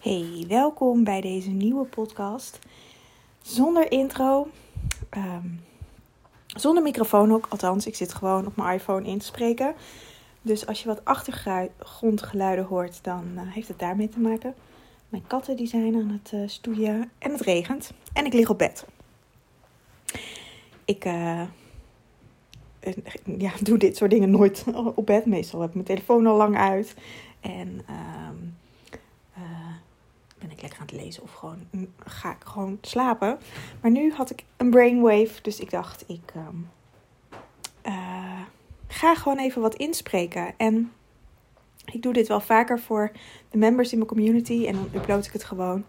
Hey, welkom bij deze nieuwe podcast. Zonder intro, ehm, zonder microfoon ook, althans, ik zit gewoon op mijn iPhone in te spreken. Dus als je wat achtergrondgeluiden hoort, dan uh, heeft het daarmee te maken. Mijn katten die zijn aan het uh, stoeien en het regent en ik lig op bed. Ik uh, ja, doe dit soort dingen nooit op bed. Meestal heb ik mijn telefoon al lang uit. En um, ben ik lekker aan het lezen of gewoon mm, ga ik gewoon slapen. Maar nu had ik een brainwave, dus ik dacht ik um, uh, ga gewoon even wat inspreken. En ik doe dit wel vaker voor de members in mijn community en dan upload ik het gewoon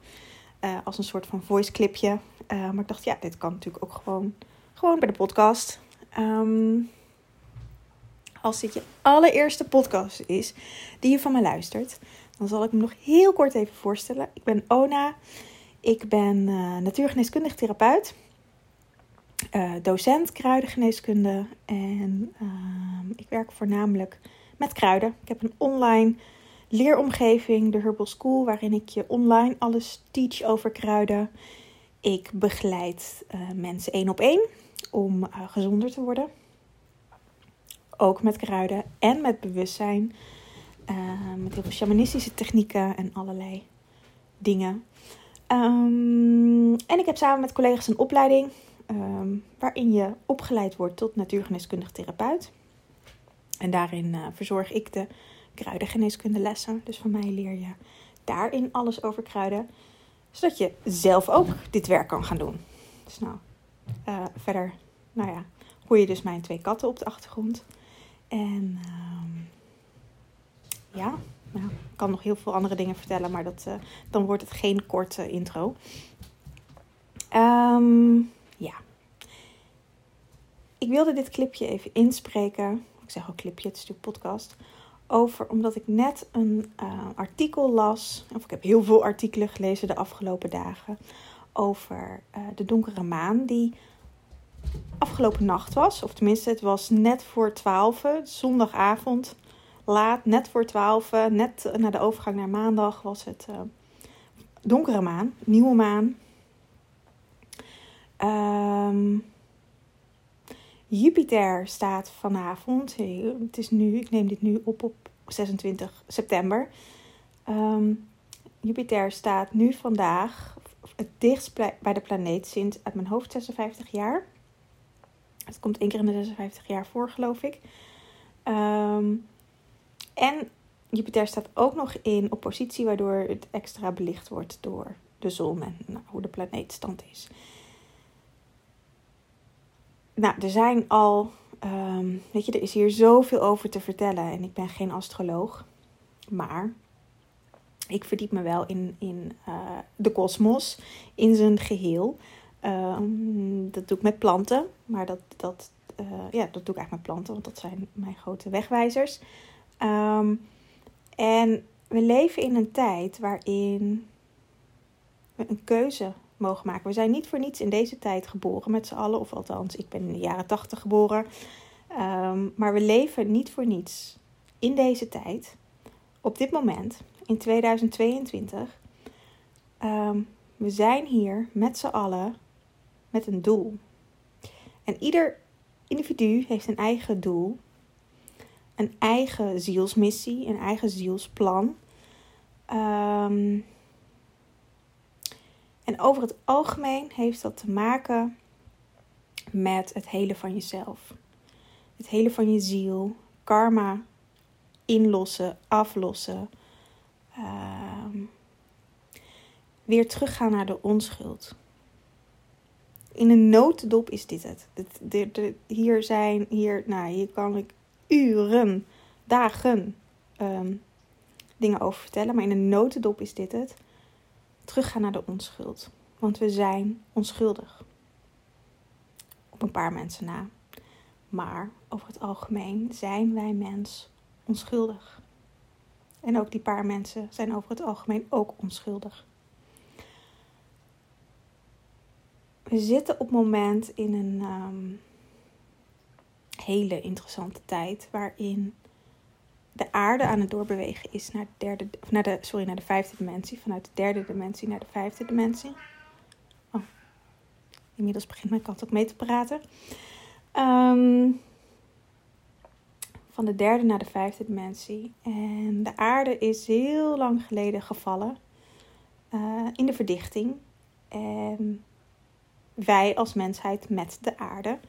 uh, als een soort van voice clipje. Uh, maar ik dacht ja, dit kan natuurlijk ook gewoon, gewoon bij de podcast. Um, als dit je allereerste podcast is die je van me luistert, dan zal ik me nog heel kort even voorstellen. Ik ben Ona. Ik ben uh, natuurgeneeskundig therapeut. Uh, docent kruidengeneeskunde. En uh, ik werk voornamelijk met kruiden. Ik heb een online leeromgeving, de Herbal School, waarin ik je online alles teach over kruiden. Ik begeleid uh, mensen één op één om gezonder te worden. Ook met kruiden en met bewustzijn. Uh, met heel veel shamanistische technieken en allerlei dingen. Um, en ik heb samen met collega's een opleiding um, waarin je opgeleid wordt tot natuurgeneeskundig therapeut. En daarin uh, verzorg ik de kruidengeneeskundelessen. Dus van mij leer je daarin alles over kruiden. Zodat je zelf ook dit werk kan gaan doen. Dus nou, uh, verder, nou ja, hoor je dus mijn twee katten op de achtergrond. En um, ja, nou, ik kan nog heel veel andere dingen vertellen, maar dat, uh, dan wordt het geen korte intro. Um, ja. Ik wilde dit clipje even inspreken. Ik zeg ook clipje, het is natuurlijk podcast. Over, omdat ik net een uh, artikel las, of ik heb heel veel artikelen gelezen de afgelopen dagen, over uh, de donkere maan die afgelopen nacht was. Of tenminste, het was net voor 12, zondagavond laat, net voor 12, net na de overgang naar maandag, was het uh, donkere maan, nieuwe maan. Um, Jupiter staat vanavond, het is nu, ik neem dit nu op op 26 september. Um, Jupiter staat nu vandaag het dichtst bij de planeet sinds uit mijn hoofd 56 jaar. Het komt één keer in de 56 jaar voor, geloof ik. Um, en Jupiter staat ook nog in oppositie, waardoor het extra belicht wordt door de zon en nou, hoe de planeetstand is. Nou, er zijn al, um, weet je, er is hier zoveel over te vertellen en ik ben geen astroloog, maar ik verdiep me wel in, in uh, de kosmos, in zijn geheel. Um, dat doe ik met planten, maar dat, dat, uh, ja, dat doe ik eigenlijk met planten, want dat zijn mijn grote wegwijzers. Um, en we leven in een tijd waarin we een keuze mogen maken. We zijn niet voor niets in deze tijd geboren met z'n allen, of althans, ik ben in de jaren tachtig geboren. Um, maar we leven niet voor niets in deze tijd, op dit moment, in 2022. Um, we zijn hier met z'n allen met een doel. En ieder individu heeft een eigen doel een eigen zielsmissie, een eigen zielsplan. Um, en over het algemeen heeft dat te maken met het hele van jezelf. Het hele van je ziel, karma inlossen, aflossen. Um, weer teruggaan naar de onschuld. In een notendop is dit het. hier zijn, hier, nou, hier kan ik uren, dagen um, dingen over vertellen. Maar in een notendop is dit het. Teruggaan naar de onschuld. Want we zijn onschuldig. Op een paar mensen na. Maar over het algemeen zijn wij mens onschuldig. En ook die paar mensen zijn over het algemeen ook onschuldig. We zitten op het moment in een um, hele interessante tijd waarin de aarde aan het doorbewegen is naar de, derde, of naar de, sorry, naar de vijfde dimensie. Vanuit de derde dimensie naar de vijfde dimensie. Oh, inmiddels begint mijn kat ook mee te praten. Ehm, van de derde naar de vijfde dimensie. En de aarde is heel lang geleden gevallen uh, in de verdichting. En wij als mensheid met de aarde.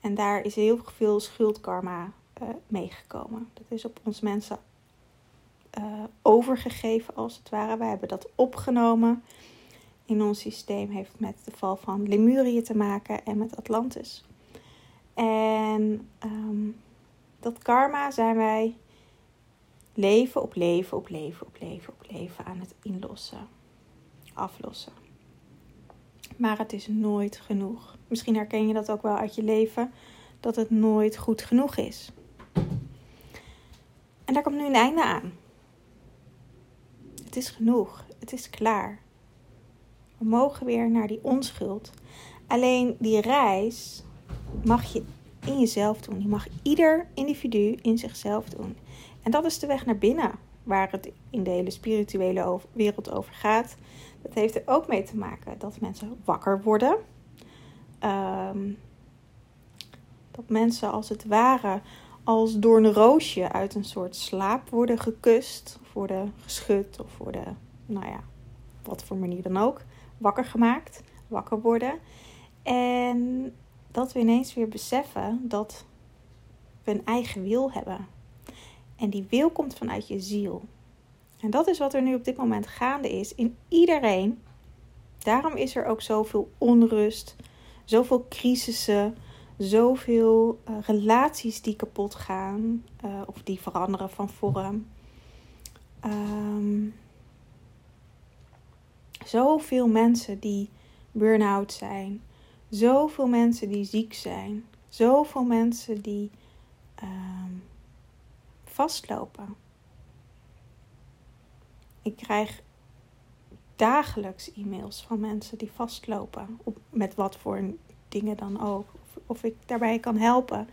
En daar is heel veel schuldkarma uh, meegekomen. Dat is op ons mensen uh, overgegeven als het ware. Wij hebben dat opgenomen in ons systeem. Heeft met de val van Lemurië te maken en met Atlantis. En um, dat karma zijn wij leven op leven op leven op leven op leven aan het inlossen, aflossen. Maar het is nooit genoeg. Misschien herken je dat ook wel uit je leven, dat het nooit goed genoeg is. En daar komt nu een einde aan. Het is genoeg. Het is klaar. We mogen weer naar die onschuld. Alleen die reis mag je in jezelf doen. Die mag ieder individu in zichzelf doen. En dat is de weg naar binnen, waar het in de hele spirituele wereld over gaat. Dat heeft er ook mee te maken dat mensen wakker worden. Um, dat mensen als het ware als door een roosje uit een soort slaap worden gekust, of worden geschud of worden, nou ja, wat voor manier dan ook, wakker gemaakt, wakker worden. En dat we ineens weer beseffen dat we een eigen wil hebben. En die wil komt vanuit je ziel. En dat is wat er nu op dit moment gaande is in iedereen. Daarom is er ook zoveel onrust, zoveel crisissen, zoveel uh, relaties die kapot gaan uh, of die veranderen van vorm. Um, zoveel mensen die burn-out zijn, zoveel mensen die ziek zijn, zoveel mensen die um, vastlopen. Ik krijg dagelijks e-mails van mensen die vastlopen, op, met wat voor dingen dan ook of ik daarbij kan helpen.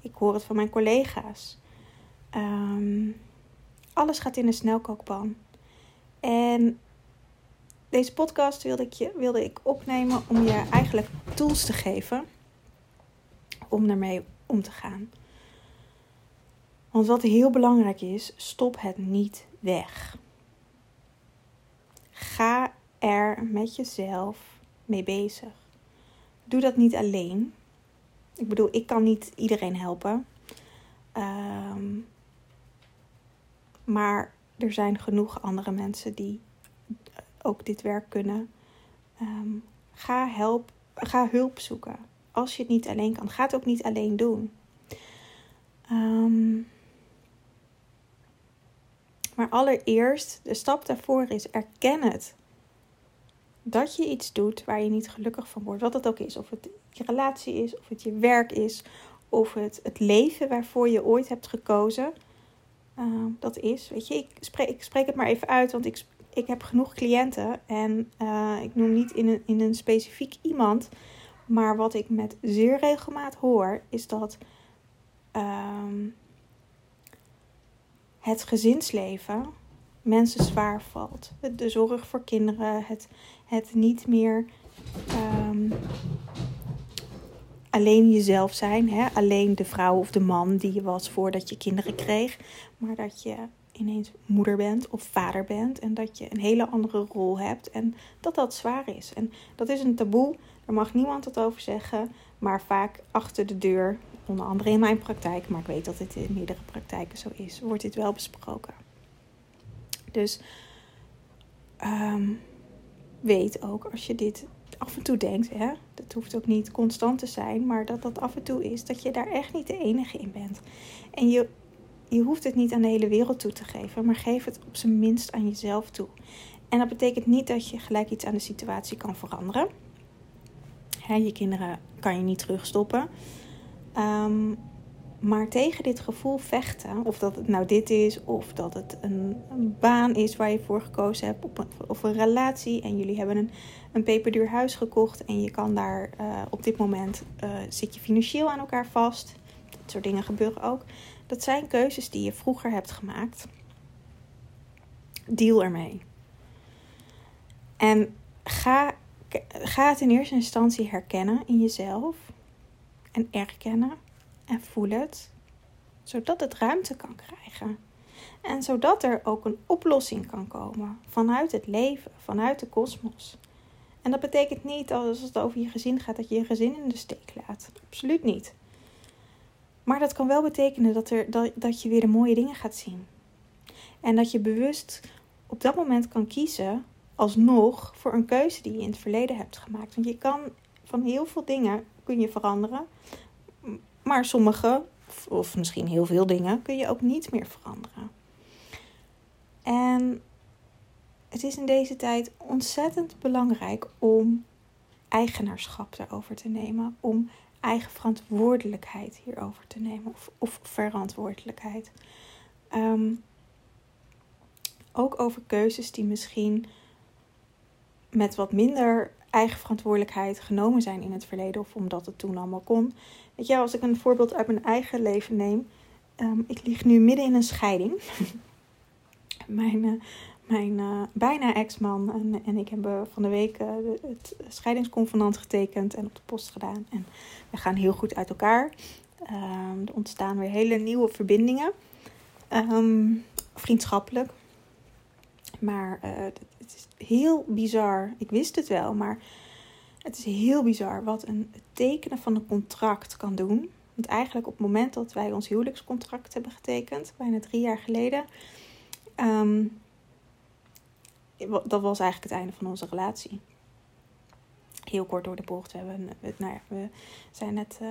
Ik hoor het van mijn collega's. Um, alles gaat in een snelkookpan. En deze podcast wilde ik, je, wilde ik opnemen om je eigenlijk tools te geven om ermee om te gaan. Want wat heel belangrijk is, stop het niet weg. Ga er met jezelf mee bezig. Doe dat niet alleen. Ik bedoel, ik kan niet iedereen helpen. Um, maar er zijn genoeg andere mensen die ook dit werk kunnen. Um, ga, help, ga hulp zoeken. Als je het niet alleen kan, ga het ook niet alleen doen. Um, maar allereerst, de stap daarvoor is erken het dat je iets doet waar je niet gelukkig van wordt. Wat het ook is. Of het je relatie is, of het je werk is, of het het leven waarvoor je ooit hebt gekozen. Uh, dat is, weet je, ik spreek, ik spreek het maar even uit, want ik, ik heb genoeg cliënten. En uh, ik noem niet in een, in een specifiek iemand. Maar wat ik met zeer regelmaat hoor, is dat uh, het gezinsleven mensen zwaar valt. De zorg voor kinderen, het, het niet meer um, alleen jezelf zijn. Hè? Alleen de vrouw of de man die je was voordat je kinderen kreeg. Maar dat je ineens moeder bent of vader bent. En dat je een hele andere rol hebt. En dat dat zwaar is. En dat is een taboe. Daar mag niemand het over zeggen. Maar vaak achter de deur, onder andere in mijn praktijk. Maar ik weet dat dit in meerdere praktijken zo is. Wordt dit wel besproken. Dus um, weet ook als je dit af en toe denkt, hè, dat hoeft ook niet constant te zijn, maar dat dat af en toe is, dat je daar echt niet de enige in bent. En je, je hoeft het niet aan de hele wereld toe te geven, maar geef het op zijn minst aan jezelf toe. En dat betekent niet dat je gelijk iets aan de situatie kan veranderen. Je kinderen kan je niet terugstoppen. Um, maar tegen dit gevoel vechten, of dat het nou dit is, of dat het een, een baan is waar je voor gekozen hebt, of een, of een relatie en jullie hebben een, een peperduur huis gekocht en je kan daar uh, op dit moment uh, zit je financieel aan elkaar vast. Dat soort dingen gebeuren ook. Dat zijn keuzes die je vroeger hebt gemaakt. Deal ermee. En ga, ga het in eerste instantie herkennen in jezelf. En erkennen. En voel het. Zodat het ruimte kan krijgen. En zodat er ook een oplossing kan komen vanuit het leven, vanuit de kosmos. En dat betekent niet als het over je gezin gaat dat je je gezin in de steek laat. Absoluut niet. Maar dat kan wel betekenen dat, er, dat, dat je weer de mooie dingen gaat zien. En dat je bewust op dat moment kan kiezen, alsnog, voor een keuze die je in het verleden hebt gemaakt. Want je kan van heel veel dingen kun je veranderen. Maar sommige, of misschien heel veel dingen, kun je ook niet meer veranderen. En het is in deze tijd ontzettend belangrijk om eigenaarschap daarover te nemen. Om eigen verantwoordelijkheid hierover te nemen. Of, of verantwoordelijkheid. Ehm, ook over keuzes die misschien met wat minder eigen verantwoordelijkheid genomen zijn in het verleden. Of omdat het toen allemaal kon. Weet je, als ik een voorbeeld uit mijn eigen leven neem. Um, ik lig nu midden in een scheiding. mijn, uh, mijn uh, bijna ex-man en, en ik hebben van de week uh, het scheidingsconvenant getekend en op de post gedaan. En we gaan heel goed uit elkaar. Um, er ontstaan weer hele nieuwe verbindingen. Um, vriendschappelijk. Maar uh, heel bizar. Ik wist het wel, maar het is heel bizar wat een tekenen van een contract kan doen. Want eigenlijk op het moment dat wij ons huwelijkscontract hebben getekend, bijna drie jaar geleden, um, dat was eigenlijk het einde van onze relatie. Heel kort door de bocht. We, hebben, nou ja, we zijn net, uh,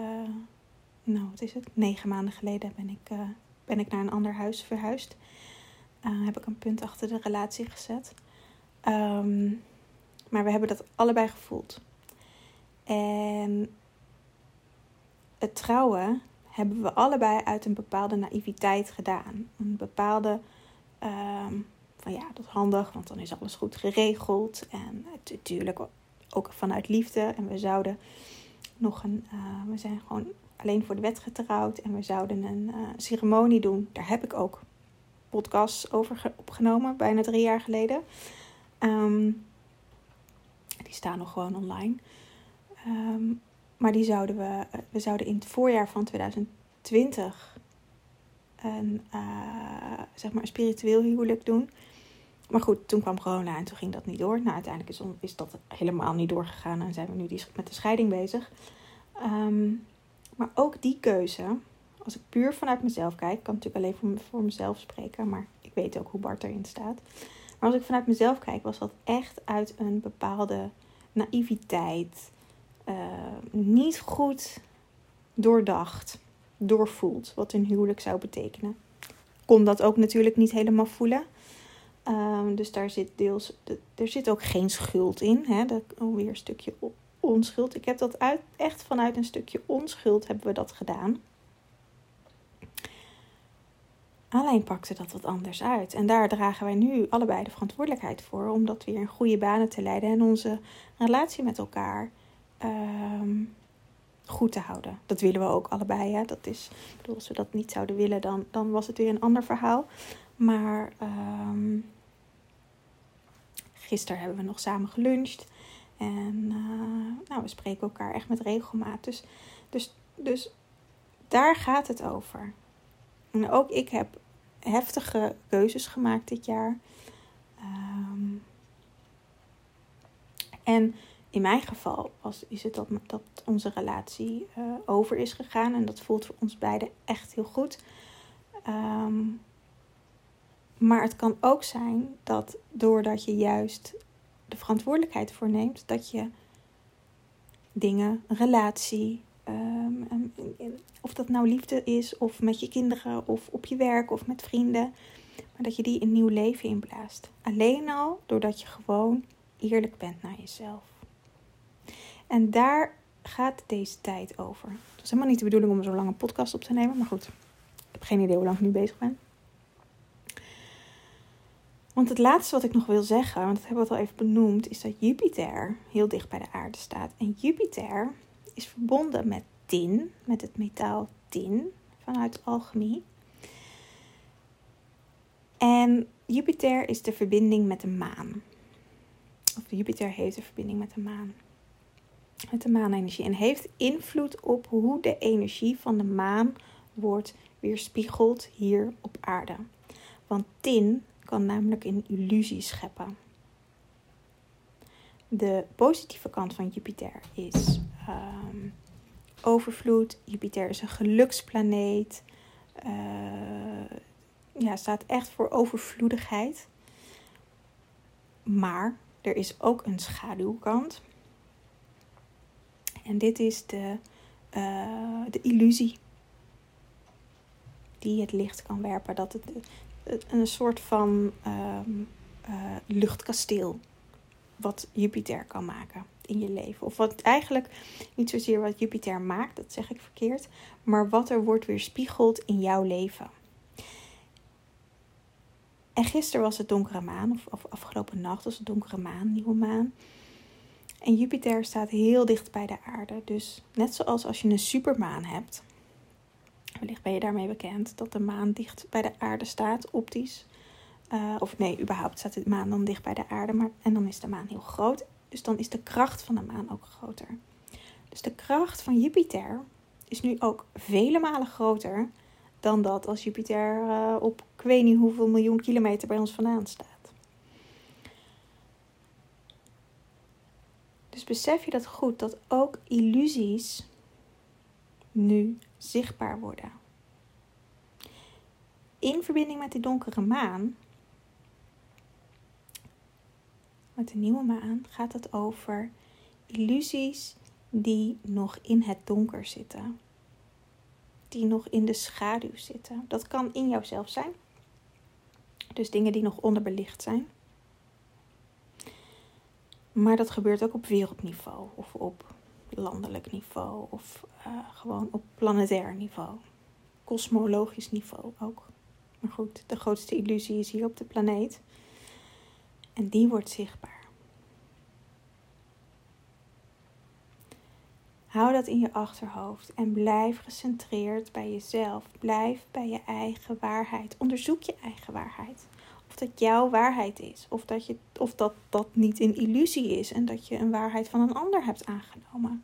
nou wat is het, negen maanden geleden ben ik, uh, ben ik naar een ander huis verhuisd. Uh, heb ik een punt achter de relatie gezet. Um, maar we hebben dat allebei gevoeld. En het trouwen hebben we allebei uit een bepaalde naïviteit gedaan. Een bepaalde um, van ja, dat is handig, want dan is alles goed geregeld. En natuurlijk ook vanuit liefde. En we zouden nog een, uh, we zijn gewoon alleen voor de wet getrouwd. En we zouden een uh, ceremonie doen. Daar heb ik ook podcasts over opgenomen, bijna drie jaar geleden. Um, die staan nog gewoon online. Um, maar die zouden we, we zouden in het voorjaar van 2020 een, uh, zeg maar spiritueel huwelijk doen. Maar goed, toen kwam corona en toen ging dat niet door. Nou, uiteindelijk is, is dat helemaal niet doorgegaan en zijn we nu die, met de scheiding bezig. Um, maar ook die keuze, als ik puur vanuit mezelf kijk, kan natuurlijk alleen voor mezelf spreken, maar ik weet ook hoe Bart erin staat. Maar als ik vanuit mezelf kijk, was dat echt uit een bepaalde naïviteit, uh, niet goed doordacht, doorvoeld wat een huwelijk zou betekenen. Kon dat ook natuurlijk niet helemaal voelen. Um, dus daar zit deels, er zit ook geen schuld in. Hè? Dat, weer een stukje onschuld. Ik heb dat uit, echt vanuit een stukje onschuld hebben we dat gedaan. Alleen pakte dat wat anders uit. En daar dragen wij nu allebei de verantwoordelijkheid voor. Om dat weer in goede banen te leiden. En onze relatie met elkaar um, goed te houden. Dat willen we ook allebei. Hè? Dat is, bedoel, als we dat niet zouden willen, dan, dan was het weer een ander verhaal. Maar um, gisteren hebben we nog samen geluncht. En uh, nou, we spreken elkaar echt met regelmaat. Dus, dus, dus daar gaat het over. En ook ik heb heftige keuzes gemaakt dit jaar. Um, en in mijn geval was, is het dat, dat onze relatie uh, over is gegaan. En dat voelt voor ons beiden echt heel goed. Um, maar het kan ook zijn dat doordat je juist de verantwoordelijkheid voor neemt, dat je dingen, relatie, um, of dat nou liefde is, of met je kinderen, of op je werk, of met vrienden, maar dat je die een nieuw leven inblaast. Alleen al doordat je gewoon eerlijk bent naar jezelf. En daar gaat deze tijd over. Het is helemaal niet de bedoeling om zo'n lange podcast op te nemen, maar goed. Ik heb geen idee hoe lang ik nu bezig ben. Want het laatste wat ik nog wil zeggen, want dat hebben we al even benoemd, is dat Jupiter heel dicht bij de aarde staat. En Jupiter is verbonden met tin, met het metaal tin vanuit alchemie. En Jupiter is de verbinding met de maan. Of Jupiter heeft de verbinding met de maan. Met de maanenergie. En heeft invloed op hoe de energie van de maan wordt weerspiegeld hier op aarde. Want tin kan namelijk een illusie scheppen. De positieve kant van Jupiter is ehm, overvloed. Jupiter is een geluksplaneet. Uh, ja, staat echt voor overvloedigheid. Maar er is ook een schaduwkant. En dit is de, uh, de illusie die het licht kan werpen. Dat het, een soort van um, uh, luchtkasteel wat Jupiter kan maken in je leven. Of wat eigenlijk niet zozeer wat Jupiter maakt, dat zeg ik verkeerd, maar wat er wordt weerspiegeld in jouw leven. En gisteren was het donkere maan, of, of afgelopen nacht was het donkere maan, nieuwe maan. En Jupiter staat heel dicht bij de aarde. Dus net zoals als je een supermaan hebt, wellicht ben je daarmee bekend, dat de maan dicht bij de aarde staat, optisch. Uh, of nee, überhaupt staat de maan dan dicht bij de aarde. Maar, en dan is de maan heel groot. Dus dan is de kracht van de maan ook groter. Dus de kracht van Jupiter is nu ook vele malen groter dan dat als Jupiter uh, op ik weet niet hoeveel miljoen kilometer bij ons vandaan staat. Dus besef je dat goed, dat ook illusies nu zichtbaar worden. In verbinding met die donkere maan met de nieuwe maan gaat het over illusies die nog in het donker zitten. Die nog in de schaduw zitten. Dat kan in jouzelf zijn. Dus dingen die nog onderbelicht zijn. Maar dat gebeurt ook op wereldniveau of op landelijk niveau of uh, gewoon op planetair niveau. Kosmologisch niveau ook. Maar goed, de grootste illusie is hier op de planeet. En die wordt zichtbaar. Hou dat in je achterhoofd en blijf gecentreerd bij jezelf. Blijf bij je eigen waarheid. Onderzoek je eigen waarheid. Of dat jouw waarheid is, of dat, je, of dat dat niet een illusie is en dat je een waarheid van een ander hebt aangenomen.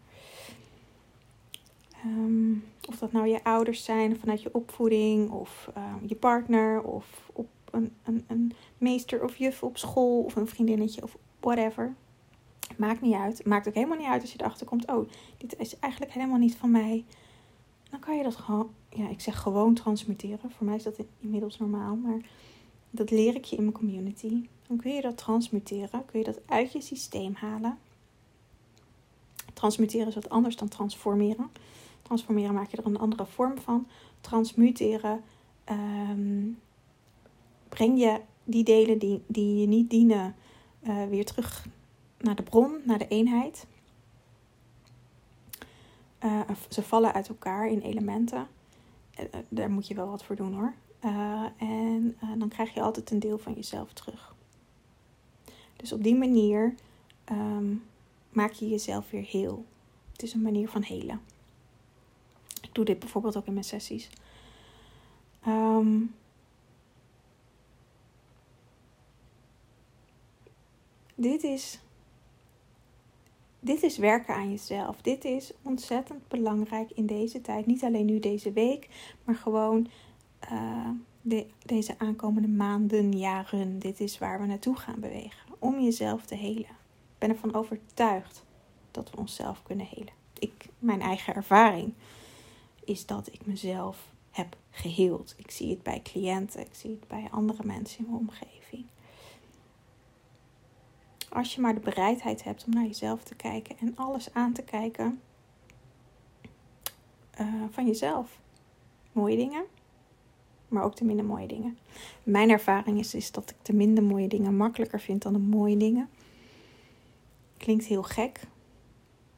Ehm, of dat nou je ouders zijn vanuit je opvoeding, of ehm, je partner, of op een, een, een meester of juf op school, of een vriendinnetje, of whatever. Maakt niet uit. Maakt ook helemaal niet uit als je erachter komt. Oh, dit is eigenlijk helemaal niet van mij. Dan kan je dat gewoon, ja, ik zeg gewoon transmuteren. Voor mij is dat inmiddels normaal. Maar dat leer ik je in mijn community. Dan kun je dat transmuteren. Kun je dat uit je systeem halen. Transmuteren is wat anders dan transformeren. Transformeren maak je er een andere vorm van. Transmuteren um, breng je die delen die, die je niet dienen uh, weer terug naar de bron, naar de eenheid. Uh, ze vallen uit elkaar in elementen. Uh, daar moet je wel wat voor doen hoor. En dan krijg je altijd een deel van jezelf terug. Dus op die manier um, maak je jezelf weer heel. Het is een manier van helen. Ik doe dit bijvoorbeeld ook in mijn sessies. Um, dit is dit is werken aan jezelf. Dit is ontzettend belangrijk in deze tijd. Niet alleen nu deze week, maar gewoon uh, de, deze aankomende maanden, jaren. Dit is waar we naartoe gaan bewegen. Om jezelf te helen. Ik ben ervan overtuigd dat we onszelf kunnen helen. Ik, mijn eigen ervaring is dat ik mezelf heb geheeld. Ik zie het bij cliënten, ik zie het bij andere mensen in mijn omgeving. Als je maar de bereidheid hebt om naar jezelf te kijken en alles aan te kijken uh, van jezelf. Mooie dingen, maar ook de minder mooie dingen. Mijn ervaring is, is dat ik de minder mooie dingen makkelijker vind dan de mooie dingen. Klinkt heel gek,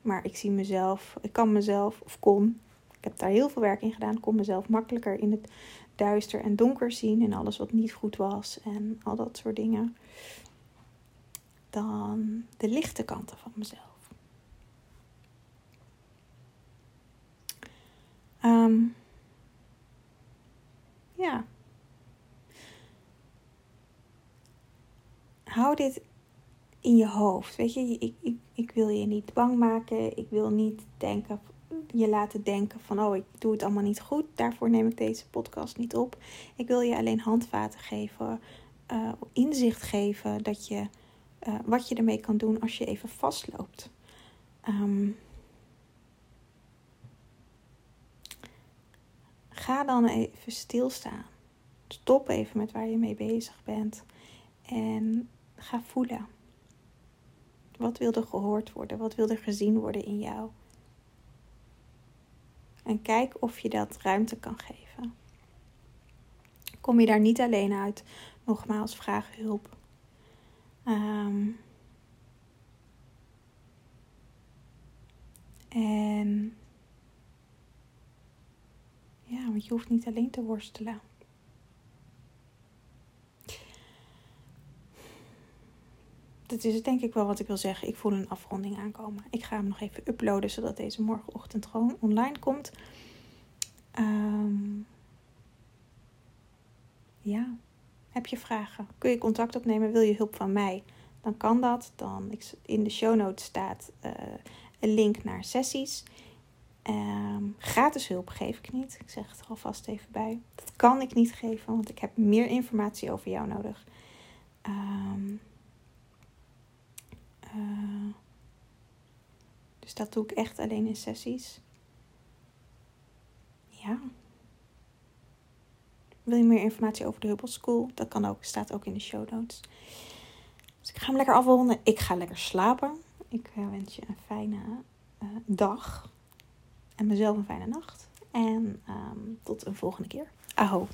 maar ik zie mezelf, ik kan mezelf, of kon, ik heb daar heel veel werk in gedaan, kon mezelf makkelijker in het duister en donker zien en alles wat niet goed was en al dat soort dingen dan de lichte kanten van mezelf. Um, ja. hou dit in je hoofd. Weet je, ik, ik, ik wil je niet bang maken. Ik wil niet denken, je laten denken van, oh, ik doe het allemaal niet goed. Daarvoor neem ik deze podcast niet op. Ik wil je alleen handvaten geven, uh, inzicht geven dat je, uh, wat je ermee kan doen als je even vastloopt. Um, ga dan even stilstaan. Stop even met waar je mee bezig bent. En ga voelen. Wat wil er gehoord worden? Wat wil er gezien worden in jou? En kijk of je dat ruimte kan geven. Kom je daar niet alleen uit? Nogmaals, vraag hulp. Um, en ja, want je hoeft niet alleen te worstelen. Dat is denk ik wel wat ik wil zeggen. Ik voel een afronding aankomen. Ik ga hem nog even uploaden zodat deze morgenochtend gewoon online komt. Um, ja, heb je vragen? Kun je contact opnemen? Wil je hulp van mij? Dan kan dat. Dan in de show notes staat uh, een link naar sessies. Um, gratis hulp geef ik niet. Ik zeg het er alvast even bij. Dat kan ik niet geven, want ik heb meer informatie over jou nodig. Um, uh, dus dat doe ik echt alleen in sessies. Ja. Wil je meer informatie over de Hubble School? Dat kan ook, staat ook in de show notes. Dus ik ga hem lekker afronden. Ik ga lekker slapen. Ik uh, wens je een fijne uh, dag en mezelf een fijne nacht. En um, tot een volgende keer. Aho.